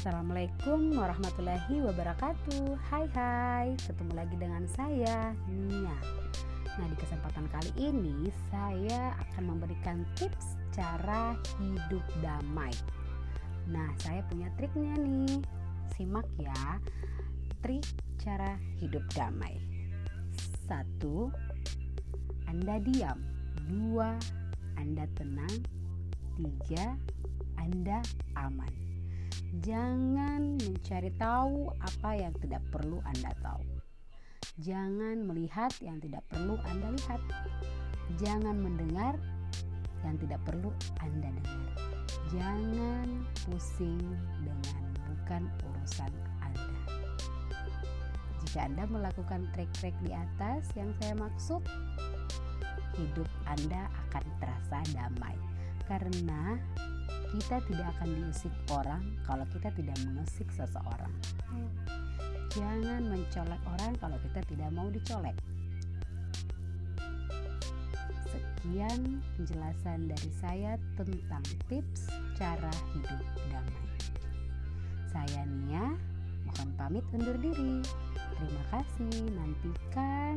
Assalamualaikum warahmatullahi wabarakatuh. Hai hai, ketemu lagi dengan saya Nia. Nah di kesempatan kali ini saya akan memberikan tips cara hidup damai. Nah saya punya triknya nih. Simak ya. Trik cara hidup damai. Satu Anda diam. Dua Anda tenang. Tiga Anda aman Jangan mencari tahu apa yang tidak perlu Anda tahu. Jangan melihat yang tidak perlu Anda lihat. Jangan mendengar yang tidak perlu Anda dengar. Jangan pusing dengan bukan urusan Anda. Jika Anda melakukan trik-trik di atas yang saya maksud, hidup Anda akan terasa damai karena kita tidak akan diusik orang kalau kita tidak mengusik seseorang. Jangan mencolek orang kalau kita tidak mau dicolek. Sekian penjelasan dari saya tentang tips cara hidup damai. Saya Nia, mohon pamit undur diri. Terima kasih, nantikan